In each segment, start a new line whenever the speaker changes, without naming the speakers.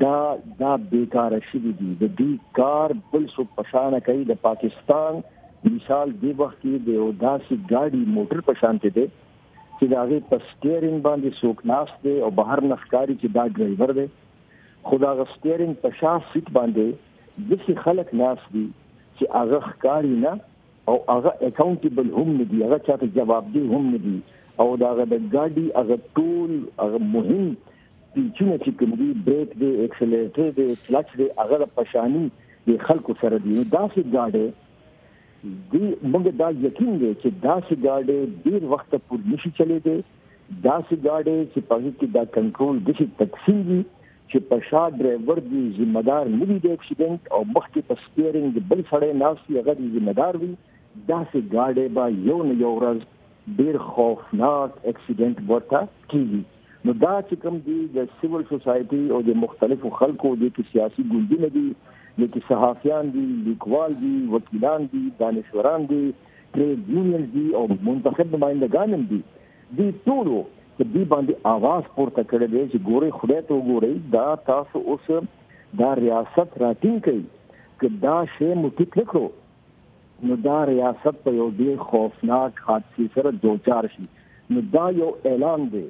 دا دا بیکاره شوي دي د دوی کار بل څوک پشانه کوي د پاکستان مثال دی وخت کې د یو داسې ګاډي موټر په شان دی چې دا غي په سټیرینګ باندې څوک ناس دی او بهر نخکاری چې دا ډرایور دی خو دا غ سټیرینګ په شا سیټ باندې د څه خلک ناس دی چې هغه ښکاری نه او هغه اکاونټیبل هم نه دی هغه چاته جواب دی هم نه دی او دا غ د ګاډي هغه ټول هغه مهم پیچونه چې کوم دي بریک دی اکسلریټر دی کلچ دی هغه د پشانی د خلکو سره دی نو داسې ګاډي دی موږ دا یقین دی چې داسې ګاډي ډیر وخت پورې نشي چلی دی داسې ګاډي چې په هیڅ کې دا کنټرول د شي تقسیم دي چې په شا ډرایور دی ذمہ دار نه وي د اکسیډنټ او مخکې په سټیرینګ د بل سړی ناشتي هغه دی ذمہ دار وي داسې ګاډي به یو نه یو ورځ ډیر خوفناک اکسیډنټ ورته کیږي نو دا چې کوم دی د سیول سوسایټي او د مختلفو خلکو د کې سیاسي ګوندونه دي د کې صحافیان دي لیکوال دي وکیلان دي دانشوران دي ټریډ یونین دي او منتخب نمائندګان هم دي دي ټول په دې باندې आवाज پورته کړی دی چې ګوري خدای ته وګوري دا تاسو اوس دا ریاست راټینګ کړئ که دا شی مو ټیک نکړو نو دا ریاست په یو ډیر خوفناک حادثې سره دوچار شي نو دا یو اعلان دی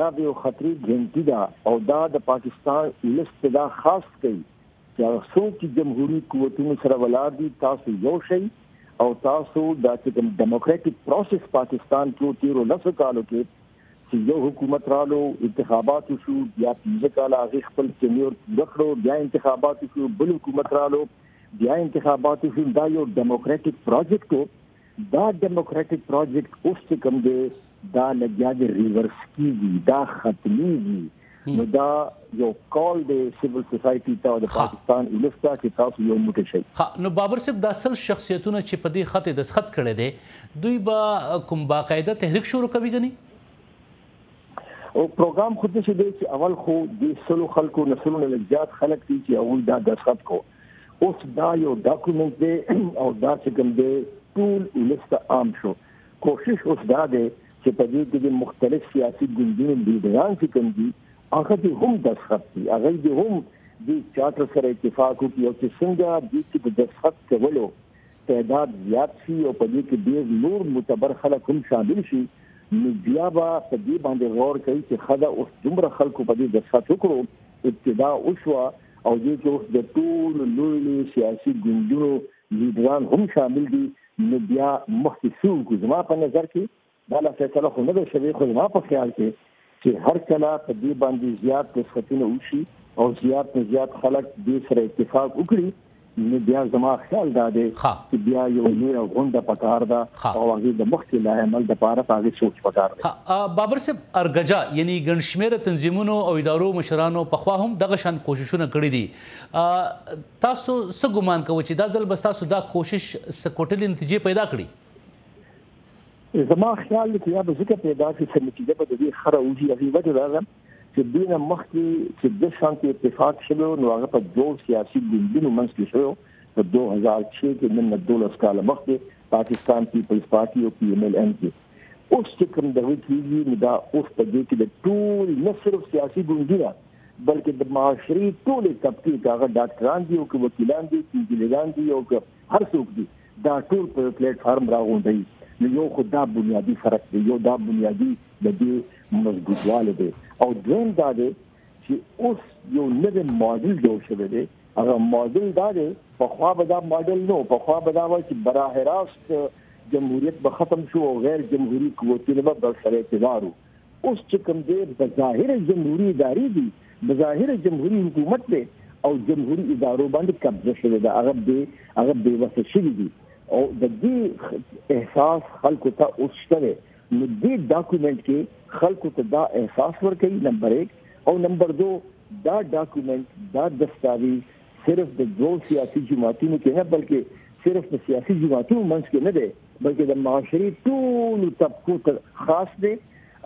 دا د یو خطرې ګهنټي ده او دا د پاکستان ولس ته دا خواست کوي چې هغه څوک چې جمهوري قوتونو سره ولاړ دي تاسو یو شئ او تاسو دا چې کوم ډیموکراټیک پروسس پاکستان کې تیرو لسو کالو کې چې یو حکومت رالو انتخابات شو بیا پنځه کاله هغه خپل تنور پوره کړو بیا انتخابات شو بل حکومت رالو بیا انتخابات شو دا یو ډیموکراټیک پروجیکټ وو دا ډیموکراټیک پروجیکټ اوس چې کوم دی دا لګیا دی ریورس کیږي دا ختمیږي نو دا یو کال دی سیول سوسایټي ته د پاکستان ولسته چې تاسو یو موټی شئ
ها نو بابر صاحب دا سل شخصیتونه چې په دې خط دسخط کړي دي دوی به کوم باقاعده تحریک شروع کوي غني
او پروګرام خو دې دی چې اول خو د سلو خلکو نسلونه لږ زیات خلک دي چې هغه دا دستخط کو اوس دا یو ډاکومنت دی او دا چې کوم دی ټول ولست عام شو کوشش اوس دا دی چې په دې کې د مختلف سیاسي ګوندونو لیډران چې کوم دي هغه دې هم دستخط دي هغه دې هم د چارټر سره اتفاق وکړي او چې څنګه دې کې د دستخط کولو تعداد زیات شي او په دې کې ډېر نور معتبر خلک هم شامل شي، نو بیا به په دې باندې غور کوي چې ښه ده اوس دومره خلکو په دې دسخت وکړو، ابتدا وشوه او دې کې اوس د ټولو لوی لوی سیاسي ګوندونو لیډران هم شامل دي، نو بیا مخکې څه وکړو؟ زما په نظر کې دا لا فیصله خو نه ده شوې، خو زما په خیال کې چې هر کله په دې باندې زیات رشوتونه وشي او زیات نه زیات خلک دې سره اتفاق وکړي، نو بیا زما خیال دا دی چې بیا یوه لویه غونډه په کار ده او هغې د مخکې لایعمل لپاره په هغې سوچ په
کار دی. بابر صیب! ارګجا یعنې ګڼ شمېره تنظیمونو او ادارو مشرانو پخوا هم دغه شان کوششونه کړي دي، تاسو څه ګومان کوئ چې دا ځل به ستاسو دا کوشش څه کوټلې نتیجې پیدا کړي؟
زما خیال دی چې دا به ځکه پیدا شي چې نتیجه به د دې خره وږي هغه وجه دا ده چې دین مخکې چې د شانتي اتفاق شلو نو هغه په دوه سیاسي ګوندونو منځ کې شو په 2006 کې نن د 12 کال مخکې پاکستان پیپلز پارټي او پی ایم ایل ان کې اوس چې کوم دغه کیږي نو دا اوس په دې کې د ټول نه صرف سیاسي ګوندونه بلکې د معاشري ټولې طبقې کاغه ډاکټران دي او وکیلان دي انجنیران دي او هر څوک دي دا ټول په یو پلیټ فارم راغونډوي نو یو خو دا بنیادي فرق دی یو دا بنیادي د دې مضبوطواله دی او دویم دا دی چې اوس یو نوی ماډل جوړ شوی دی هغه ماډل دا دی په خوا به دا ماډل نو په خوا به دا و چې براه راست جمهوریت به ختم شو او غیر جمهوری قوتونه به بر سره اعتبار وو اوس چې کوم دی بظاهر جمهوري ادارې دي، بظاهر جمهوري حکومت دی او جمهوري ادارو باندې قبضه شوې ده، هغه بې هغه بې وسه شوي دي او د دې احساس خلکو ته اوس شته دی، نو دې ډاکومنټ کې خلکو ته دا احساس ورکوي نمبر ایک او نمبر دو دا ډاکومنټ دا دستاویز صرف د دوو سیاسي جماعتونو کې نه بلکې صرف د سیاسي جماعتونو منځ کې نه دی، بلکې د معاشري ټول طبقو ته خاص دی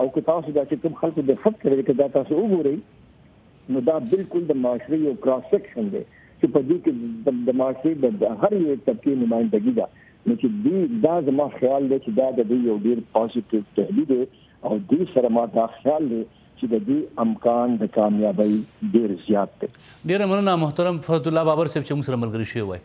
او که تاسو دا چې کوم خلکو د فت کړی که دا تاسو وګورئ نو دا بالکل د معاشري یو کراس سیکشن دی چې په دې کې د معاشري د هر یو طبقې نمائندګي ده نو چې دې دا زما خیال دی چې دا د دې یو ډیر پوزټیو تحلیل دی او دې سره ما دا خیال دی چې د دې امکان د کامیابی ډیر زیات دی
ډیره مننه محترم فضل الله بابر صاحب چې موږ سره ملګری شوی وای